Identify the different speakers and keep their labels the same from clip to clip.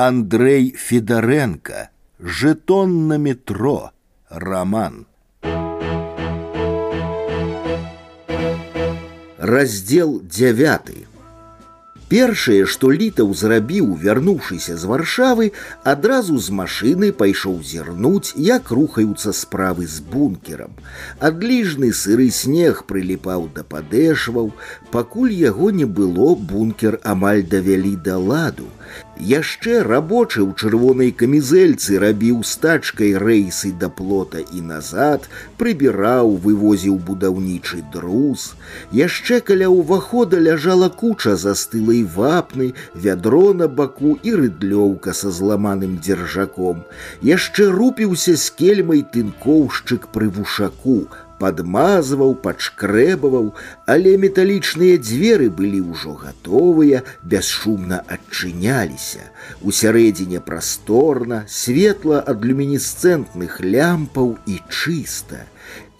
Speaker 1: Андрей Федоренко «Жетон на метро» роман Раздел девятый Першае, што літаў зрабіў, вярнуўшыся з варшавы, адразу з машыны пайшоў зірнуць, як рухаюцца справы з бункерам. Адліжны сыры снег прыліпаў да падэшваў, пакуль яго не было, бункер амаль давялі да ладу. Яшчэ рабочы ў чырвонай камізэльцы рабіў стачкай рэйсы да плота і назад, прыбіраў, вывозіў будаўнічы друз. Яшчэ каля ўвахода ляжала куча застылай вапны, вядро на баку і рыдлёўка са зламаным дзяржаком. Яшчэ рупіўся з кельмай тынкоўшчык пры вушаку, падмазваў, пачкрэбаваў, але металічныя дзверы былі ўжо гатовыя, бясшумна адчыняліся. Усярэдзіне прасторна, светла ад люмінесцэнтных лямпаў і чыста.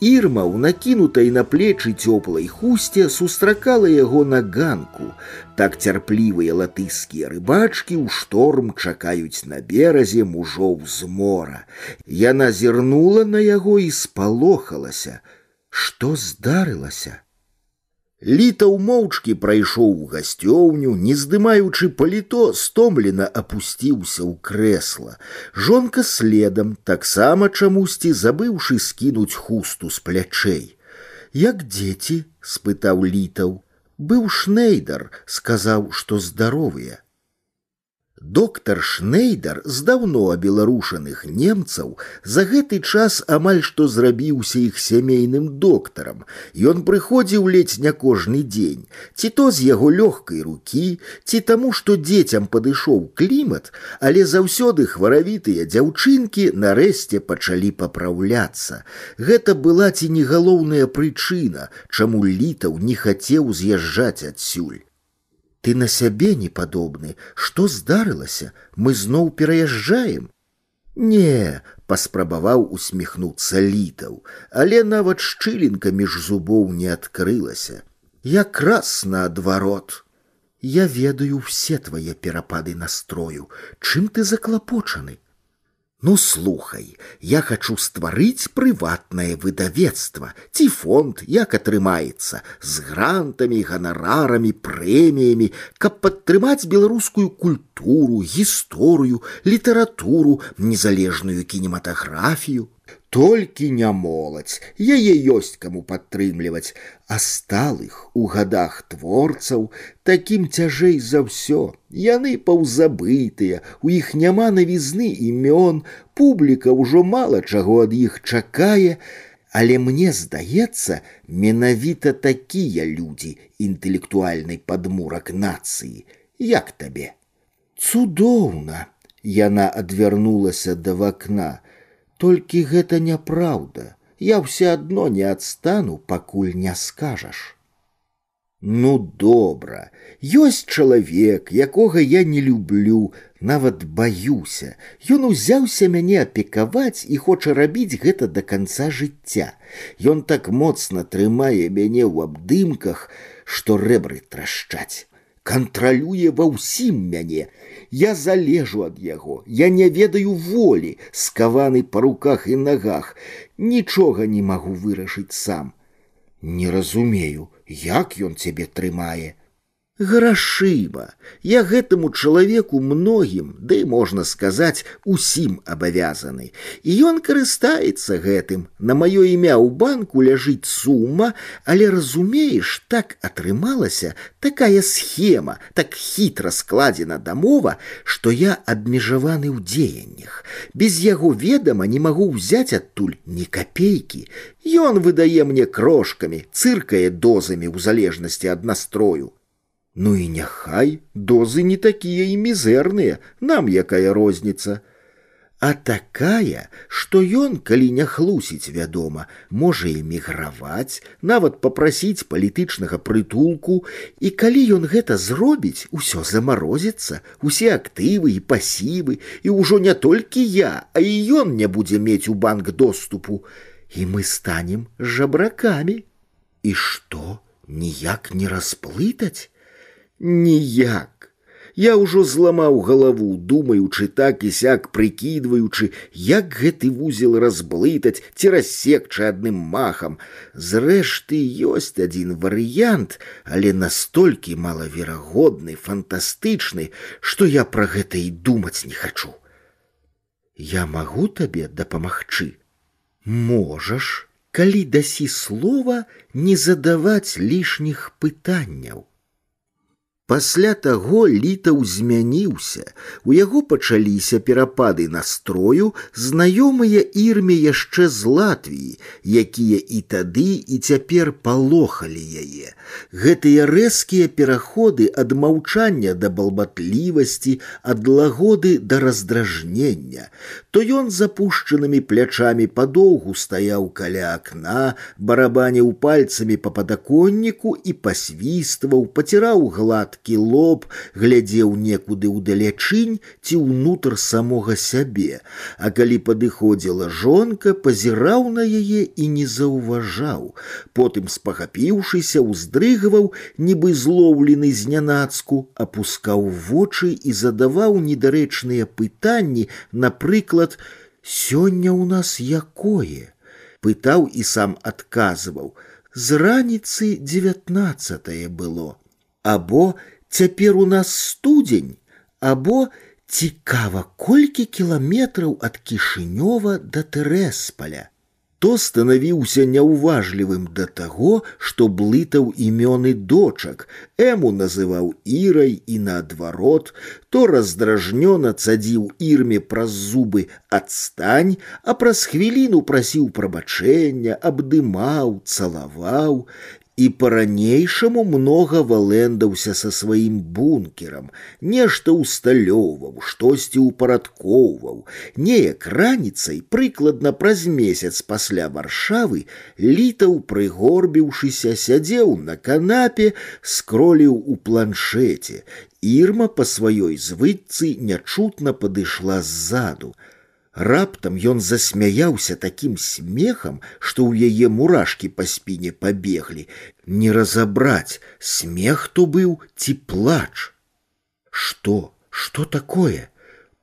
Speaker 1: Ірма ў накінутай на плечы цёплай хусце сустракала яго на ганку. Так цярплівыя латыскія рыбачкі ў шторм чакаюць на беразе мужоў з мора. Яна зірнула на яго і спалохалася. Што здарылася? Літаў моўчкі прайшоў у гасцёўню, не здымаючы паліто, стомлена апусціўся ў крэсла. Жонка следам, таксама чамусьці забыўшы скінуць хусту з плячэй. Як дзеці, спытаў літаў, быў шнейдар, сказаў, што здаровыя. Доктор Шнейдар з даўно абеларушаных немцаў за гэты час амаль што зрабіўся іх сямейным доктарам. Ён прыходзіў ледзь не кожны дзень, ці то з яго лёгкай рукі, ці таму, што дзецям падышоў клімат, але заўсёды хваравітыя дзяўчынкі нарэшце пачалі папраўляцца. Гэта была ці не галоўная прычына, чаму літаў не хацеў з'язджаць адсюль. Ты на сябе не падобны, што здарылася, мы зноў пераязджаем. Не, паспрабаваў усміхнуцца літаў, але нават шчылінка між зубоў не адкрылася. Якраз наадварот. Я ведаю все твае перапады настрою, чым ты заклапочаны. Ну слухай, я хочу стварыць прыватнае выдавецтва, ці фонд, як атрымаецца, з грантамі, ганарарамі, прэміямі, каб падтрымаць беларускую культуру, гісторыю, літаратуру, незалежную кінематаграфію. Толькі не моладзь, яе ёсць каму падтрымліваць, а сталых у гадах творцаў такім цяжэй за ўсё. Яны паўзабытыя, у іх няма навізны імён, публіка ўжо мала чаго ад іх чакае, Але мне здаецца, менавіта такія людзі інтэлектуальнай падмурак нацыі, як табе. Цудоўна, яна адвярнулася да вакна, толькі гэта няпраўда. Я ўсё адно не адстану, пакуль не скажаш. Ну добра, ёсць чалавек, якога я не люблю, нават баюся. Ён узяўся мяне апекаваць і хоча рабіць гэта да канца жыцця. Ён так моцна трымае мяне ў абдымках, што рэбры трашчаць. Кантралюе ва ўсім мяне, я залежу ад яго, я не ведаю волі, скаваны па руках і нагах, нічога не магу вырашыць сам. Не разумею, як ён цябе трымае грашыма я гэтаму чалавеку многім да і можна сказаць усім абавязаны і ён карыстаецца гэтым на маё імя ў банку ляжыць сума але разумееш так атрымалася такая схема так хітра складзена дамова што я абмежаваны ў дзеяннях без яго ведама не магу ўзяць адтуль ні капейкі ён выдае мне крошкамі цыркае дозамі ў залежнасці ад настрою Ну і няхай дозы не такія і мізэрныя, нам якая розніца. А такая, што ён, калі не хлусіць, вядома, можа эміграваць, нават папрасіць палітычнага прытулку, і калі ён гэта зробіць, усё замарозіцца, усе актывы і пасівы, і ўжо не толькі я, а і ён не будзе мець у банк доступу, і мы станем жабракамі. І што, ніяк не расплытаць? Ніяк. Я ўжо зламаў галаву, думаючы так і сяк прыкідваючы, як гэты вузел разблытаць ці рассекчы адным махам. Зрэшты ёсць адзін варыянт, але настолькі малаверагодны, фантастычны, што я пра гэта і думаць не хачу. Я магу табе дапамагчы. Можаш, калі дасі слова не задаваць лішніх пытанняў. Пасля таго літаў змяніўся. У яго пачаліся перапады настрою, знаёмыя ірме яшчэ з Латвіі, якія і тады і цяпер палохалі яе. Гэтыя рэзкія пераходы ад маўчання да балбатлівасці, ад лагоды да раздражнення. То ён запушчанымі плячамі падоўгу стаяў каля акна, барабаніў пальцамі па падаконніку і пасвістваў, паціраў гладкі гладкі лоб глядзеў некуды ўдалячынь ці ўнутр самога сябе, а калі падыходзіла жонка, пазіраў на яе і не заўважаў. Потым спахапіўшыся, уздрыгваў, нібы злоўлены знянацку, апускаў вочы і задаваў недарэчныя пытанні, напрыклад, сёння ў нас якое? Пытаў і сам адказваў. З раніцы девятнадцатое было або цяпер у нас студзень або цікава колькі кіламетраў ад кішынёва да тэрэспаля то станавіўся няўважлівым да таго што блытаў імёны дочак эму называў ірай і наадварот то раздражнёна цадзіў ірме праз зубы адстань а праз хвіліну прасіў прабачэння абдымаў цалаваў і по-ранейшаму многа валэндаўся са сваім бункерам, нешта ўсталёўваў, штосьці ўпарадкоўваў. Неяк раніцай, прыкладна праз месяц пасля варшавы, літаў, прыгорбіўшыся, сядзеў на канапе, скроліў у планшеце. Ірма па сваёй звыццы нячутна падышла ззаду. Раптам ён засмяяўся такім смехам, што ў яе мурашкі па спіне пабеглі, не разабраць, смех то быў ці плач. Што, што такое?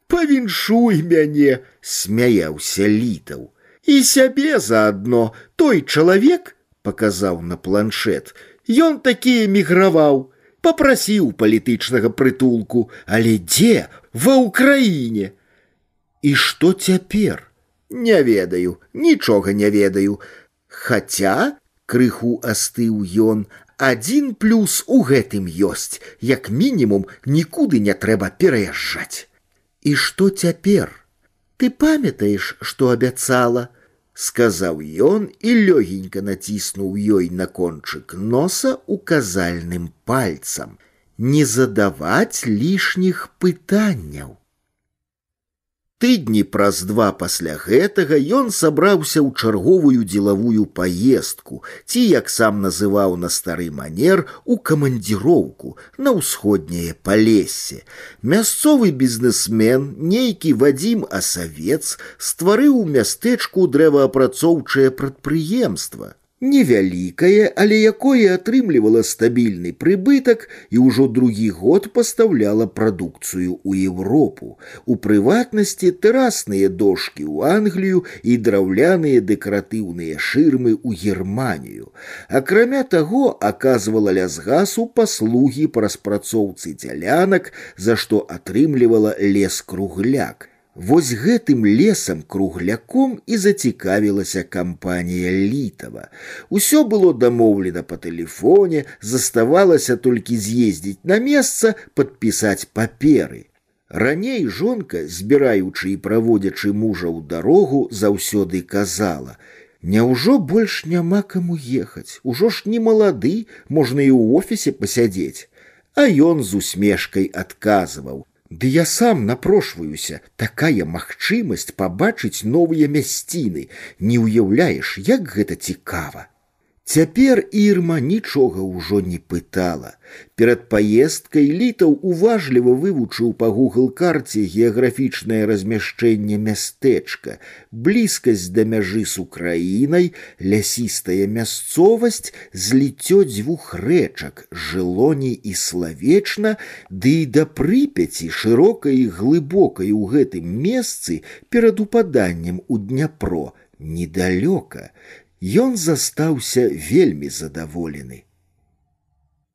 Speaker 1: Павіншуй мяне, смяяўся літаў. І сябе заадно той чалавек паказаў на планшет. Ён такі эміграваў, попрасіў палітычнага прытулку, але дзе ва ўкраіне І што цяпер? Не ведаю, нічога не ведаю. Хаця крыху астыў ён, адзін плюс у гэтым ёсць, як мінімум нікуды не трэба пераязджаць. І што цяпер? Ты памятаеш, што абяцала? сказаў ён і лёгенька націснуў ёй на кончык носа указальным пальцам, не задаваць лішніх пытанняў. Тыдні праз два пасля гэтага ён сабраўся ў чарговую дзелавую паездку, ці, як сам называў на стары манер у камандзіроўку на ўсходняе палесе. Мясцовы бізнесмен, нейкі вадзім асавец стварыў у мястэчку дрэваапрацоўчае прадпрыемства невялікае, але якое атрымлівала стабільны прыбытак і ўжо другі год пастаўляла прадукцыю ў Еўропу. У прыватнасці тэрасныя дошкі ў Англію і драўляныя дэкаратыўныя шырмы ў Германію. Акрамя таго, аказвала лясгасу паслугі па распрацоўцы дзялянак, за што атрымлівала лес кругляк. Вось гэтым лесам кругляком і зацікавілася кампанія літава. Усё было дамоўлена па тэлефоне, заставалася толькі з'ездзіць на месца, падпісаць паперы. Раней жонка, збіраючы і праводзячы мужа ў дарогу, заўсёды казала: « Няўжо больш няма каму ехаць, Ужо ж не малады, можна і ў офісе пасядзець. А ён з усмешкай адказваў: Ды я сам напрошваюся, такая магчымасць пабачыць новыя мясціны, не ўяўляеш, як гэта цікава. Цяпер ірма нічога ўжо не пытала. Перад паездкай літаў уважліва вывучыў па гугл карце геаграфічнае размяшчэнне мястэчка, блізкасць да мяжы з украінай, лясістая мясцовасць, зліццё дзвюх рэчак, жылоней і славечна, ды і да прыпяці шырокай і глыбокай у гэтым месцы перад упаданнем у дняпро недалёка ён застаўся вельмі задаволены.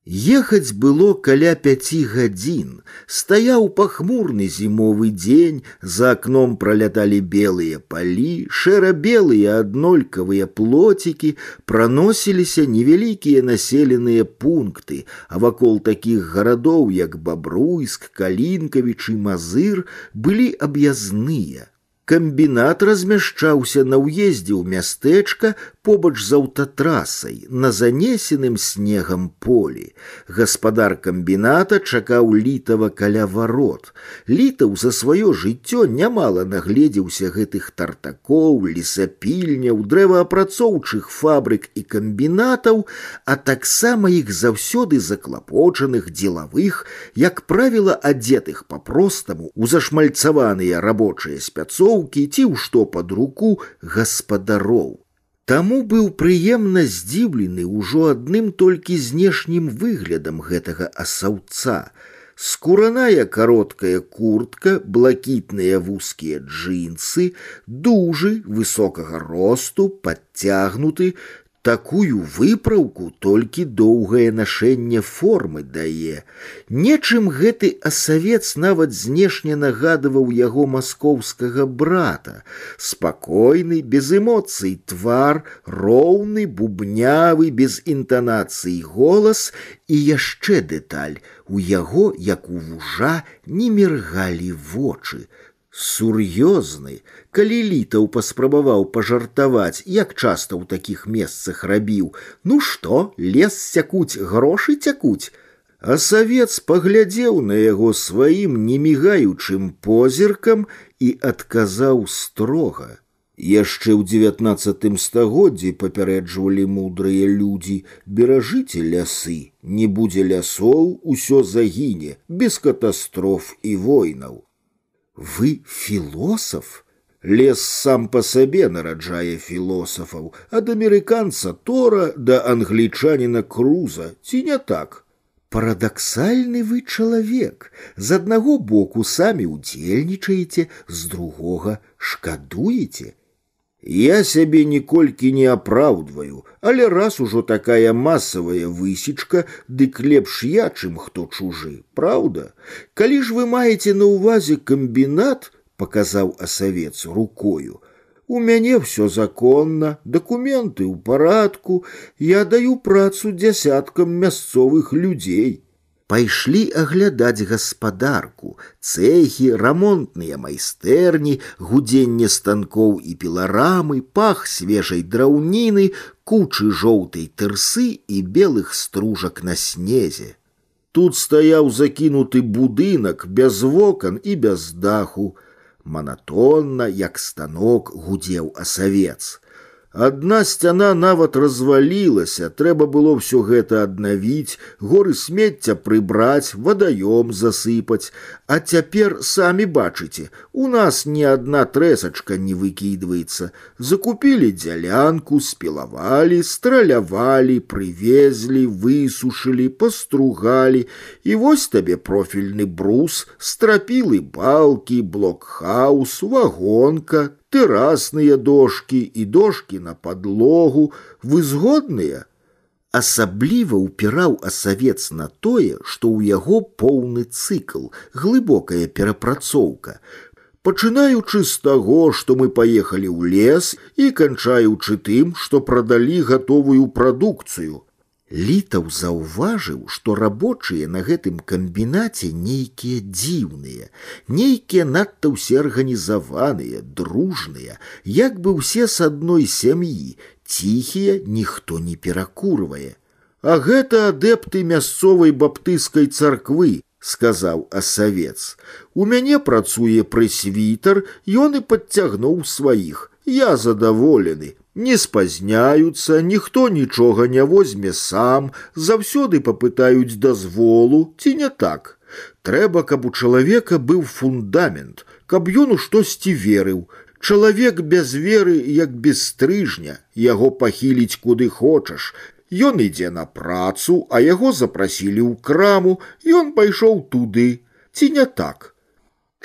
Speaker 1: Ехаць было каля пяці гадзін, стаяў пахмурны зімовы дзень, за акном проляталі белыя палі, шэра-белыя аднолькавыя плоцікі, праносіліся невялікія населеныя пункты, а вакол такіх гарадоў, як бабруйск, калінкавіч і мазыр былі аб'язныя. Камбінат размяшчаўся на ўездзе ў мястэчка побач з аўтатрасай на занесеным снегам полі. Гаспадар камбіната чакаў літава каля варот. Літаў за сваё жыццё нямала нагледзеўся гэтых тартакоў, лесапільняў, дрэваапрацоўчых фабрык і камбінатаў, а таксама іх заўсёды заклапочаных дзелавых, як правіла адзетых па-простаму у зашмальцаваныя рабочыя спяцоўкі ці ў што пад руку гаспадароў. Таму быў прыемна здзіўлены ўжо адным толькі знешнім выглядам гэтага асаўца. Скураная кароткая куртка, блакітныя вузкія джинсы, дужы высокага росту, подцягнуты, Такую выпраўку толькі доўгае нашэнне формы дае. Нечым гэты асавец нават знешне нагадываў яго маскоўскага брата. Спакойны, без эмоцый твар, роўны, бубнявы, без інтанацыі голас і яшчэ дэталь. У яго, як у вужа, не міргалі вочы сур'ёзны, калі літаў паспрабаваў пажартаваць, як часта ў такіх месцах рабіў, ну што, лес сякуць, грошы цякуць. А савец паглядзеў на яго сваім немігаючым позіркам і адказаў строга. Яшчэ ў девятнацатым стагоддзі папярэджвалі мудрыя людзі, беражыце лясы, не будзе лясоў, усё загіне, без катастроф і войнаў. Вы философ? Лес сам по сабе нараджае філосафаў, ад амерыканца Тора да англічаніна Круза, ці не так? Парадаксальны вы чалавек. З аднаго боку самі ўдзельнічаеце, з другога шкадуеце. Я сябе ніколькі не апраўдваю, але раз ужо такая масавая высечка, дык лепш я, чым хто чужы, Праўда, Калі ж вы маеце на ўвазе камбінат, паказаў асавец рукою, У мяне все законна, дакументы ў парадку, я даю працу дзясяткам мясцовых людзей пайшлі аглядаць гаспадарку, цэхі, рамонтныя майстэрні, гудзенне станкоў і піларамы, пах свежай драўніны, кучы жоўтай тырсы і белых стружак на снезе. Тут стаяў закінуты будынак без вокон і без даху. Манатонна, як станок, гудзеў асавец. Адна сцяна нават развалілася, трэба было ўсё гэта аднавіць, горы смецця прыбраць, вадаём засыпаць. А цяпер самі бачыце, у нас ні адна трэсачка не выкідваецца. Закупілі дзялянку, спілавалі, стралявалі, прывезлі, высушылі, пастругалі. І вось табе профільны брус, страпілы балкі, блокхаус, вагонка, тэрасныя дошкі і дошкі на падлогу, вы згодныя? Асабліва ўпіраў асавец на тое, што ў яго поўны цыкл, глыбокая перапрацоўка. Пачынаючы з таго, што мы паехалі ў лес і канчаючы тым, што прадалі гатовую прадукцыю, Літаў заўважыў, што рабочыя на гэтым камбінаце нейкія дзіўныя, нейкія надта ўсе арганізаваныя, дружныя, як бы ўсе з адной сям'і, ціхія ніхто не перакурвае. А гэта адэпты мясцовай баптыскай царквы, сказаў асавец. У мяне працуе прэсвітар, ён і падцягнуў сваіх. Я задаволены, Не спазняюцца, ніхто нічога не возьме сам, заўсёды папытаюць дазволу, ці не так. Трэба, каб у чалавека быў фундамент, каб ён у штосьці верыў. Чалавек без веры, як без стрыжня, яго пахіліць куды хочаш. Ён ідзе на працу, а яго запрасілі ў краму, ён пайшоў туды. Ці не так?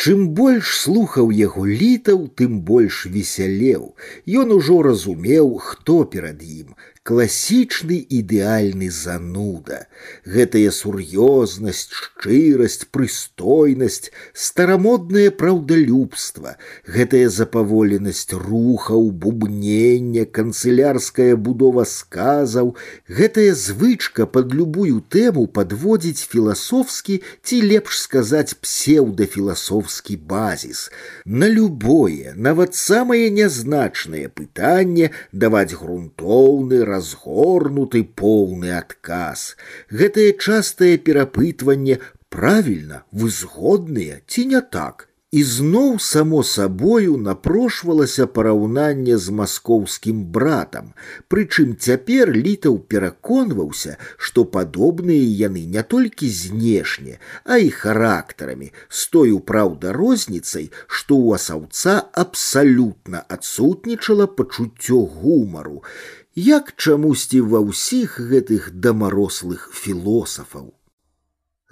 Speaker 1: Чым больш слухаў яго літаў, тым больш весялеў. Ён ужо разумеў, хто перад ім, класічны ідэальны зануда. Гэтая сур'ёзнасць, шчырасць, прыстойнасць, старамоднае праўдалюбства, гэтая запаволенасць рухаў, бубнення, канцылярская будова сказаў, гэтая звычка пад любую тэму падводзіць філасофскі ці лепш сказаць псеўдафіласофскі базіс. На любое, нават самае нязначнае пытанне даваць грунтоўны, разгорнуты поўны адказ. Гэтае частае перапытванне правільна, вы згодныя ці не так. І зноў само сабою напрошвалася параўнанне з маскоўскім братам, прычым цяпер літаў пераконваўся, што падобныя яны не толькі знешне, а і характарамі, з тою праўда розніцай, што ў асаўца абсалютна адсутнічала пачуццё гумару, як чамусьці ва ўсіх гэтых дамарослых філосафаў.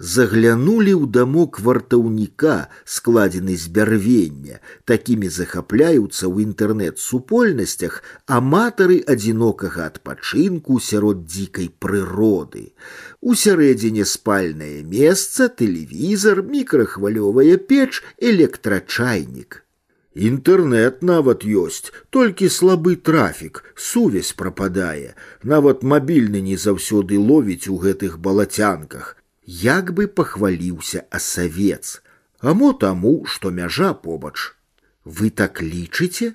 Speaker 1: Заглянулі ў дамок вартаўніка, складзены з бярвення, такімі захапляюцца ў інтэрнэт-супольнасцях аматары адзінокага адпачынку сярод дзікай прыроды. Усярэдзіне спальнае месца, тэлевізор, мікрахвалёвая печ, электрачайнік. Інтэрнэт нават ёсць, толькі слабы трафік, сувязь прападае, нават мабільны не заўсёды ловіць у гэтых балацянках. Як бы пахваліўся асавец, а мо таму, што мяжа побач. Вы так лічыце?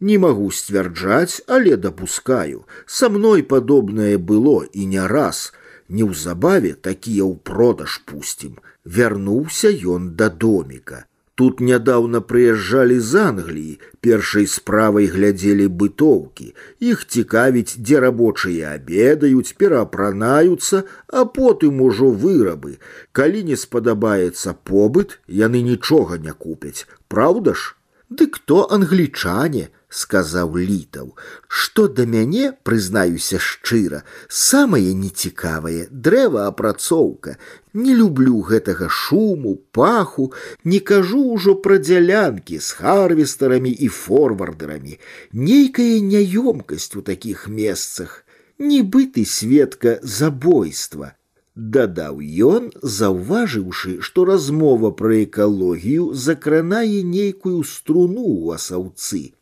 Speaker 1: Не магу сцвярджаць, але дапускаю, са мной падобнае было і не раз. Неўзабаве такія ў продаж пусцім. Вярнуўся ён да доміка. Тут нядаўна прыязджалі з Англіі, першай справай глядзелі бытоўкі. Іх цікавіць, дзе рабочыя абедаюць, пераапранаюцца, а потым ужо вырабы. Калі не спадабаецца побыт, яны нічога не купяць. Праўда ж? Дык то англічане, сказаў літаў, што да мяне прызнаюся шчыра, самае нецікавае дрэваапрацоўка. Не люблю гэтага шуму, паху, не кажу ўжо пра дзялянкі з харвестарамі і форвардерамі, нейкая няёмкасць у такіх месцах, нібыты сведка забойства. Дадаў ён, заўважыўшы, што размова пра экалогію закранае нейкую струну ў асаўцы.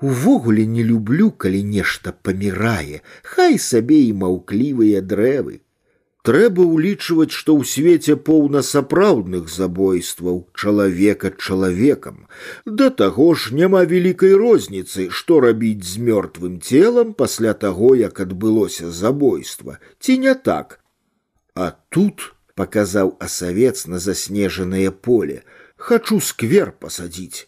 Speaker 1: Увогуле не люблю, калі нешта памірае, хай сабе і маўклівыя дрэвы. Трэба ўлічваць, што ў свеце поўна сапраўдных забойстваў чалавека чалавекам. Да таго ж няма вялікай розніцы, што рабіць з мёртвым целам пасля таго, як адбылося забойства, ці не так. А тут паказаў асавец на заснежанае поле, хачу сквер пасадзіць.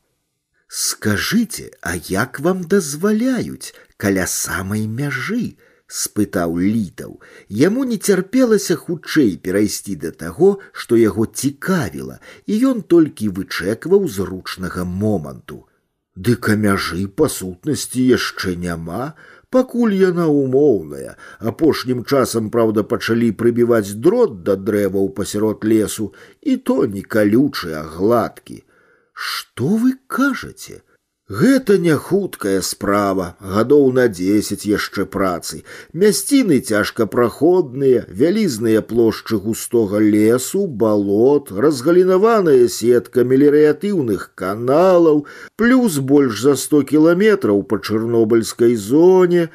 Speaker 1: Скажыце, а як вам дазваляюць каля самай мяжы? спытаў літаў. Яму не цярпелася хутчэй перайсці да таго, што яго цікавіла, і ён толькі вычэкваў зручнага моманту. Дык а мяжы па сутнасці яшчэ няма, пакуль яна умоўная. Апошнім часам, праўда, пачалі прыбіваць дрот да дрэваў пасярод лесу, і то не калючы, а гладкі. Што вы кажаце? Гэта не хуткая справа, гадоў на дзесяць яшчэ працы. Мясціны цяжкапраходныя, вялізныя плошчы густога лесу, балот, разгалінаваная сетка мелерыятыўных каналаў, плюс больш за сто кіламетраў па чырнобыльскай зоне.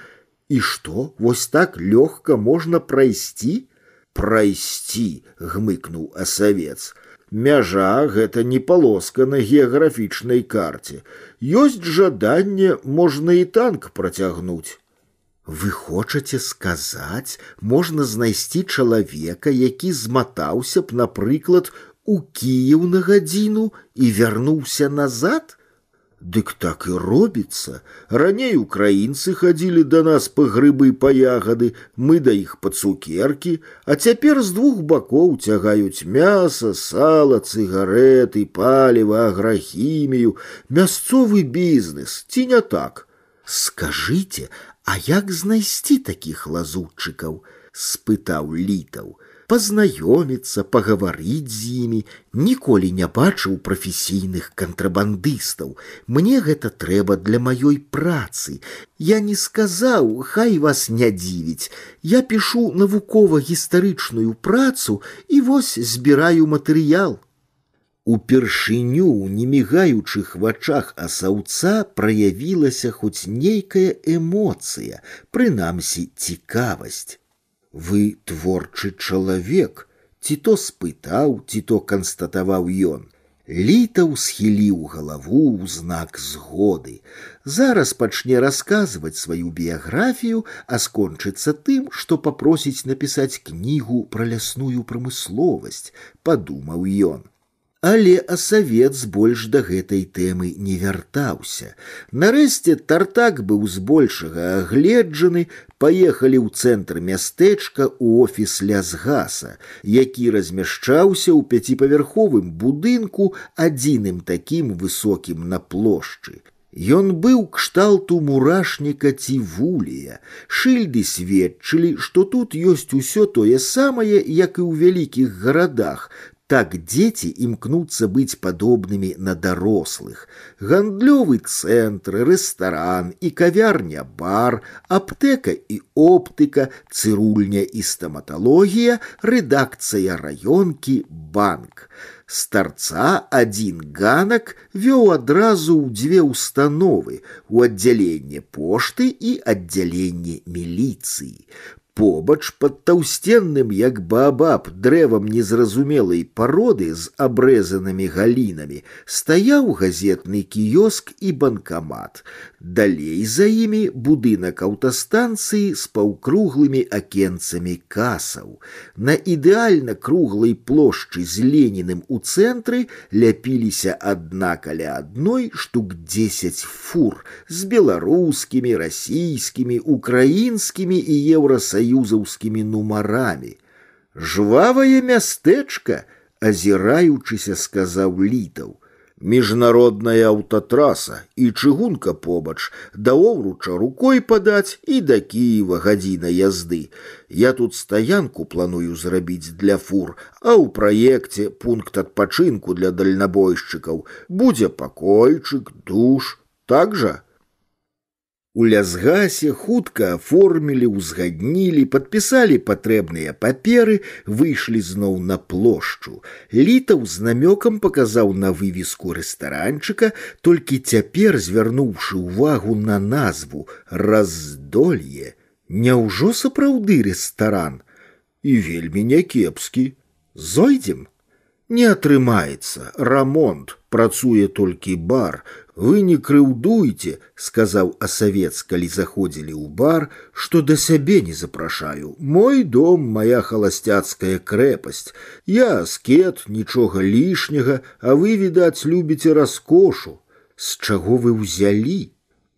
Speaker 1: І што, вось так лёгка можна прайсці? Прайсці, гмыкнуў асавец. Мяжа гэта не палоска на геаграфічнай карце. Ёсць жаданне можна і танк працягнуць. Вы хочаце сказаць, можна знайсці чалавека, які зматаўся б, напрыклад, у Кіеў на гадзіну і вярнуўся назад? Дык так і робіцца. Раней украінцы хадзілі да нас па грыбы па ягады, мы да іх па цукеркі, а цяпер з двух бакоў цягаюць мяса, сала, цыгареты, паліва, аграхімію, мясцовы бізнес, ці не так. Скажыце, а як знайсці такіх лазутчыкаў? спытаў літаў пазнаёміцца пагаварыць з імі ніколі не бачыў прафесійных кантрабандыстаў мне гэта трэба для маёй працы я не сказаў хай вас не дзівіць я пішу навукова-гістарычную працу і вось збіраю матэрыял Упершыню ў немігаючых вачах асаўца праявілася хоць нейкая эмоцыя, прынамсі цікавасць. Вы творчы чалавек, ці то спытаў, ці то канстатаваў ён. Літаў схіліў галаву ў знак згоды. Зараз пачне расказваць сваю біяграфію, а скончыцца тым, што папросіць напісаць кнігу пра лясную прамысловасць, падумаў ён. Але асавец больш да гэтай тэмы не вяртаўся. Нарэшце тартак быў збольшага агледжаны, паехалі ў цэнтр мястэчка ў офіс лясгаса, які размяшчаўся ў пяціпавярховым будынку адзіным такім высокім на плошчы. Ён быў кшталту мурашніка ці вулія. Шыльды сведчылі, што тут ёсць усё тое самае, як і ў вялікіх гарадах, так дети імкнуцца быць падобнымі на дарослых. Гандлёвы цэнтр, рэстаран і кавярня бар, аптэка і оптыка, цырульня і стаматалогія, рэдакцыя раёнкі, банк. Старца адзін ганак вёў адразу ў дзве ўстановы, у аддзяленне пошты і аддзяленне міліцыі побач под таўсценным як баабаб дрэвам незразумелай пароды з абрэзанымі галінамі стаяў газетны кіёск і банкамат далей за імі будынак аўтастанцыі з паўкруглымі акенцамі касаў на ідэальна круглай плошчы з леніным у цэнтры ляпіліся адна каля адной штук дзесяць фур з беларускімі расійскімі украінскімі і еўрасаюзамі саюзаўскімі нумарамі. Жвавае мястэчка, азіраючыся, сказаў літаў. Міжнародная аўтатраса і чыгунка побач да овруча рукой падаць і да Кіева гадзіна язды. Я тут стаянку планую зрабіць для фур, а ў праекце пункт адпачынку для дальнабойшчыкаў будзе пакойчык, душ, так жа. У лясгасе хутка аформілі, узгаднілі, падпісалі патрэбныя паперы, выйшлі зноў на плошчу. Літаў з намёкам паказаў на вывеску рэстаранчыка, толькі цяпер звярнуўшы ўвагу на назву раздолье. Няўжо сапраўды рэстаран і вельмі някепскі. Зойдзем. Не атрымаецца, рамонт, працуе толькі бар. Вы не крыўдуйце, сказаў асавец, калі заходзілі ў бар, што да сябе не запрашаю. Мой дом моя халасцяцкая крэпасць. Я скет, нічога лішняга, а вы, відаць, любіце раскошу. З чаго вы ўзялі?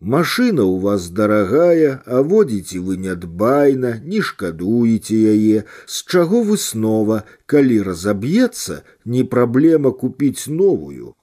Speaker 1: Машина у вас дорогая, а водите вы нядбайна, не шкадуеце яе, з чаго вы снова, калі разаб'ецца, не праблема купіць новую.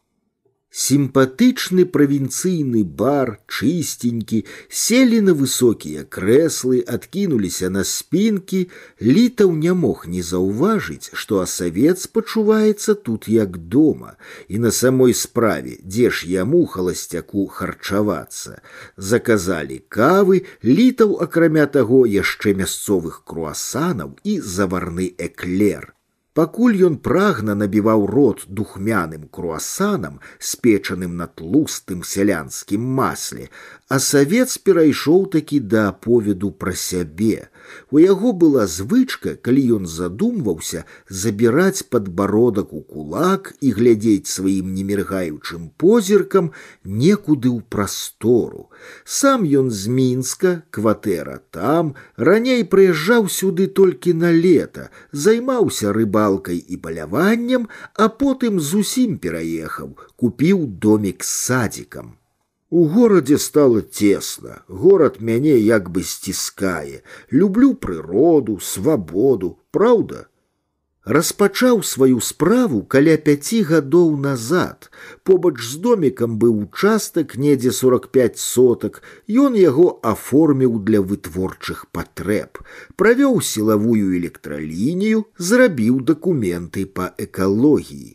Speaker 1: Сімпатычны правінцыйны бар, чыстенькі, селі на высокія крэслы, адкінуліся на спінкі, літаў не мог не заўважыць, што асавец пачуваецца тут як дома, і на самой справе, дзе ж яму халасцяку харчавацца. Заказалі кавы, літаў, акрамя таго, яшчэ мясцовых круасанаў і заварны эклер. Пакуль ён прагна набіваў рот духмяным круасанам, спечаным на тлустым сялянскім масле, а савец перайшоў такі да аповеду пра сябе. У яго была звычка, калі ён задумваўся забіраць падбародак у кулак і глядзець сваім неміргаючым позіркам некуды ў прастору. Сам ён з мінска, кватэра там, раней прыязджаў сюды толькі на лета, займаўся рыбалкай і паляваннем, а потым зусім пераехаў, купіў домик з садиком. У горадзе стало тесно, горад мяне як бы сціскае. Люблю прыроду, свабоду, праўда? распачаў сваю справу каля пяці гадоў назад. Побач з домікам быў участак недзе 45 сотак. Ён яго аформіў для вытворчых патрэб, правёў сілавую электралінію, зрабіў дакументы па экалогіі.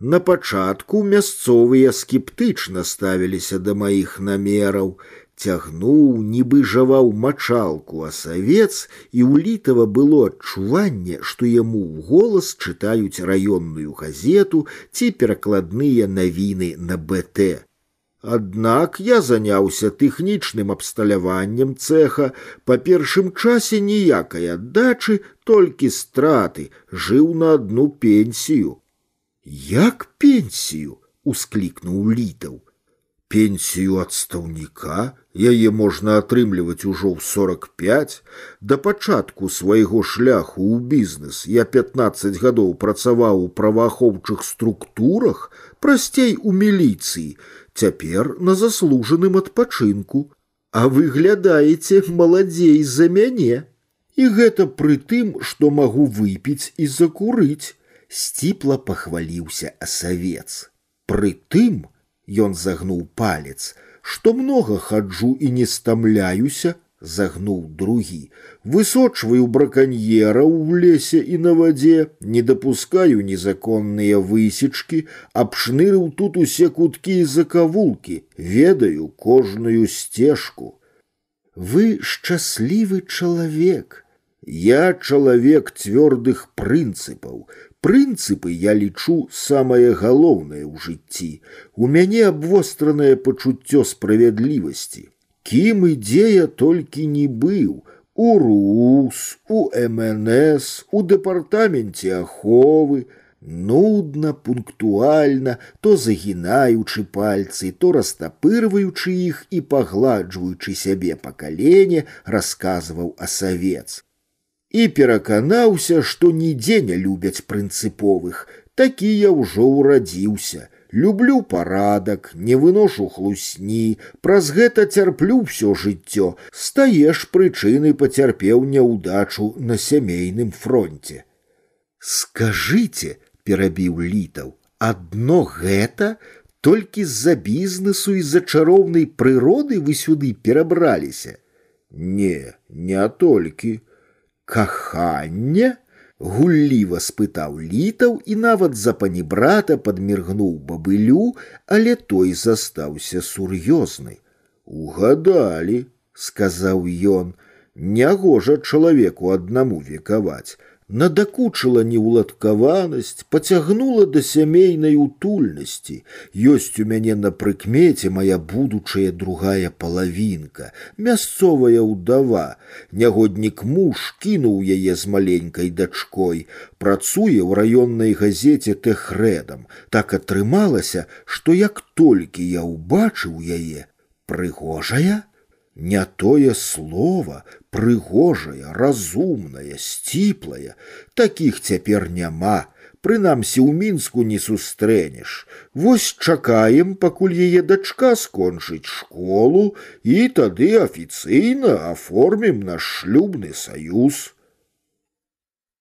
Speaker 1: На пачатку мясцовыя скептычна ставіліся да маіх намераў, цягнуў, нібы жаваў мачалку асавец, і ў літава было адчуванне, што яму ў голас чытаюць раённую газету ці перакладныя навіны на БТ. Аднак я заняўся тэхнічным абсталяваннем цеха, па першым часе ніякай аддачы, толькі страты, жыў на адну пенсію. Як пенсію? — усклікнуў літаў пенсію адстаўніка яе можна атрымліваць ужо ў 45 да пачатку свайго шляху ў бізнес я 15 гадоў працаваў у праваахоўчых структурах прасцей у міліцыі цяпер на заслужаным адпачынку а выглядаеце маладзей за мяне і гэта пры тым што магу выпіць і закурыць сціпла пахваліўся асавец пры тым Ён загнуў палец. Што многа хаджу і не стамляюся, загнуў другі. Высочваю браканьера ў лесе і на вадзе, не дапускаю незаконныя высечкі, абшнырыў тут усе куткі і закавулкі, ведаю кожную сцежку. Вы шчаслівы чалавек. Я чалавек цвёрдых прынцыпаў, Прынцыпы я лічу самае галоўнае ў жыцці. У мяне абвостранае пачуццё справядлівасці. Кім і дзе я толькі не быў, у РУС, у МНС, у дэпартаменце аховы, нудна, пунктуальна, то загінаючы пальцы, то растапырваючы іх і пагладжваючы сябе па калене, расказваў асавец і пераканаўся, што нідзе не любяць прынцыповых, такі я ўжо ўрадзіўся. Люблю парадак, не выношу хлусні, праз гэта цярплю ўсё жыццё, стаеш прычыны пацярпеў няўдачу на сямейным фронте. Скажыце, перабіў літаў, адно гэта толькі з-за бізнесу і з-за чароўнай прыроды вы сюды перабраліся. Не, не толькі каханне гулліва спытаў літаў і нават за панібрата падміргнуў бабылю, але той застаўся сур'ёзны. Угадалі, сказаў ён, нягожа чалавеку аднаму векаваць, надакучыла неўладкаванасць, пацягнула да сямейнай утульнасці. Ёсць у мяне на прыкмеце моя будучая другая палавінка, мясцовая ўдава. Нягоднік муж кінуў яе з маленькай дачкой, працуе ў раённай газеце тэхрэдам. Так атрымалася, што як толькі я ўбачыў яе, прыгожая, не тое слово, прыгожая, разумная, сціплая, такіх цяпер няма. Прынамсі ў мінску не сустрэнеш. Вось чакаем, пакуль яе дачка скончыць школу і тады афіцыйна аформім наш шлюбны саюз.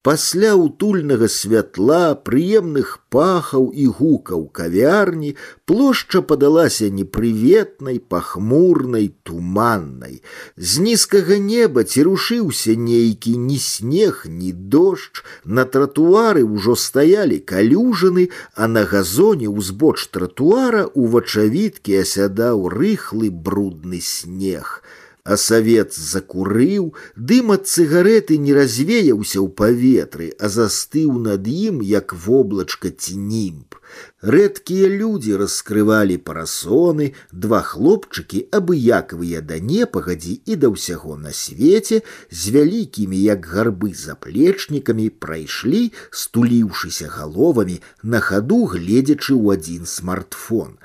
Speaker 1: Пасля утульнага святла, прыемных пахаў і гукаў кавярні плошча падалася непрыветнай, пахмурнай, туманнай. З нізкага неба цірушыўся нейкі ні снег, ні дождж, на тратуары ўжо стаялі калюжаны, а на газоне ўзбоч тратуара у вачавіткі асядаў рыхлы брудны снег а савет закурыў, дым ад цыгареты не развеяўся ў паветры, а застыў над ім, як воблачка ці німб. Рэдкія людзі раскрывалі парасоны, два хлопчыкі, абыякавыя да непагадзі і да ўсяго на свеце, з вялікімі, як гарбы заплечнікамі прайшлі, стуліўшыся галовамі, на хаду гледзячы ў адзін смартфон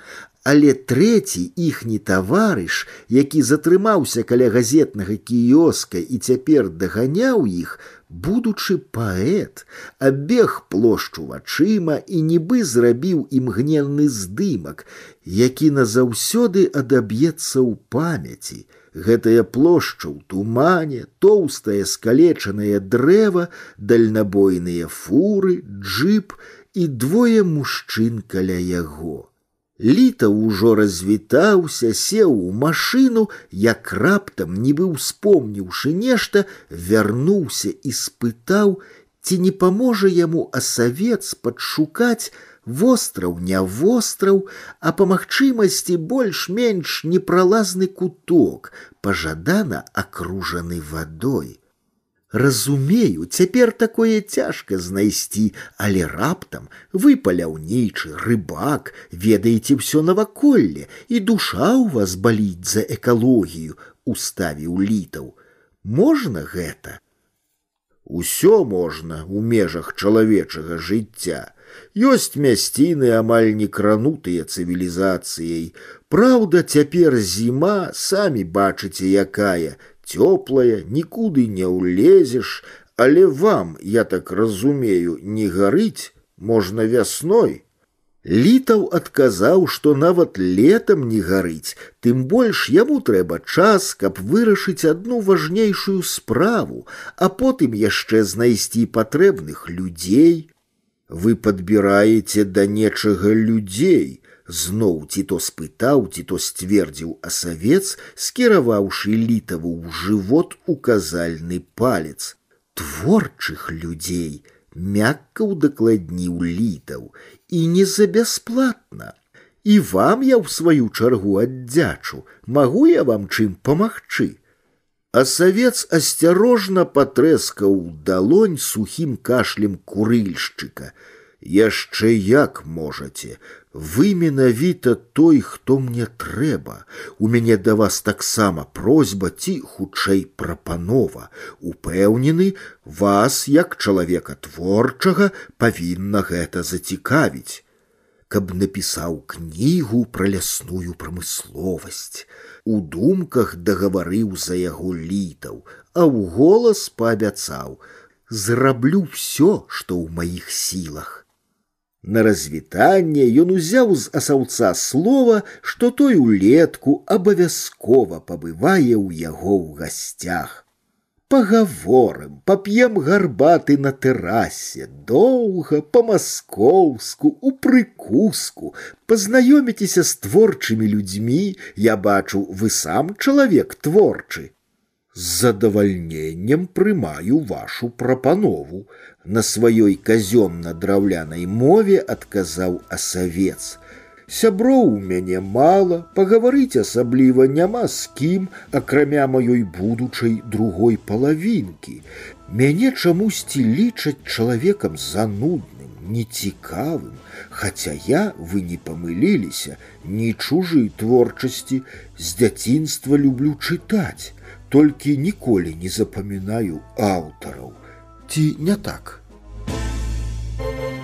Speaker 1: але трэці іхні таварыш, які затрымаўся каля газетнага кіёска і цяпер даганяў іх, будучы паэт, абег плошчу вачыма і нібы зрабіў імгненны здымак, які назаўсёды адаб'ецца ў памяці. Гэтая плошча ў тумане, тоўстае скалечанае дрэва, дальнабойныя фуры, джип і двое мужчын каля яго. Літа ўжо развітаўся, сеў у машыну, як раптам, нібы ўспомніўшы нешта, вярнуўся і спытаў, ці не паможа яму асавец падшукаць востраў не востраў, а па магчымасці больш-менш непралазны куток, пажадана акружаны вадой. Разумею, цяпер такое цяжка знайсці, але раптам вы паляўнейчы рыбак, ведаеце ўсё наваколле, і душа ў вас баліць за экалогію, уставіў літаў. Можна гэта? Усё можна ў межах чалавечага жыцця. Ёсць мясціны амаль не кранутыя цывілізацыяй. Праўда, цяпер зіма, самі бачыце, якая, цёплая, нікуды не ўлезеш, але вам, я так разумею, не гарыць, можна вясной. Літаў адказаў, што нават летам не гарыць, тым больш яму трэба час, каб вырашыць адну важнейшую справу, а потым яшчэ знайсці патрэбных людзей, вы падбіраеце да нечага людзей, зноў ці то спытаў, ці то сцвердзіў асавец, скіраваўшы літаву ў жывот указальны палец. Творчых людзей мякка ўдакладніў літаў і не за бясплатна. І вам я ў сваю чаргу аддзячу, магу я вам чым памагчы. А савец асцярожна патрэскаў далонь сухім кашлем курыльшчыка. Яшчэ як можаце, вы менавіта той, хто мне трэба. У мяне да вас таксама просьба ці хутчэй прапанова. Упэўнены, вас, як чалавека творчага, павінна гэта зацікавіць каб напісаў кнігу пра лясную прамысловасць. У думках дагаварыў за яго літаў, а ў голас паабяцаў: зраблю ўсё, што ў маіх сілах. На развітанне ён узяў з асаўца слова, што той улетку абавязкова пабывае ў яго ў гасцях. Поговорим, поп'ем гарбаты на тэрасе, доўга, па-маскоўску, у прыкуску, пазнаёміцеся з творчымі людзьмі, я бачу, вы сам чалавек творчы. З задавальненнем прымаю вашу прапанову. На сваёй казённа-драўлянай мове адказаў асавец – сяброў у мяне мала, пагаварыць асабліва няма з кім, акрамя маёй будучай другой палавінкі. Мяне чамусьці лічаць чалавекам занудным, нецікавым, Хаця я, вы не памыліліся, ні чужы творчасці, з дзяцінства люблю чытаць, толькі ніколі не запамінаю аўтараў. Ці не так? Thank you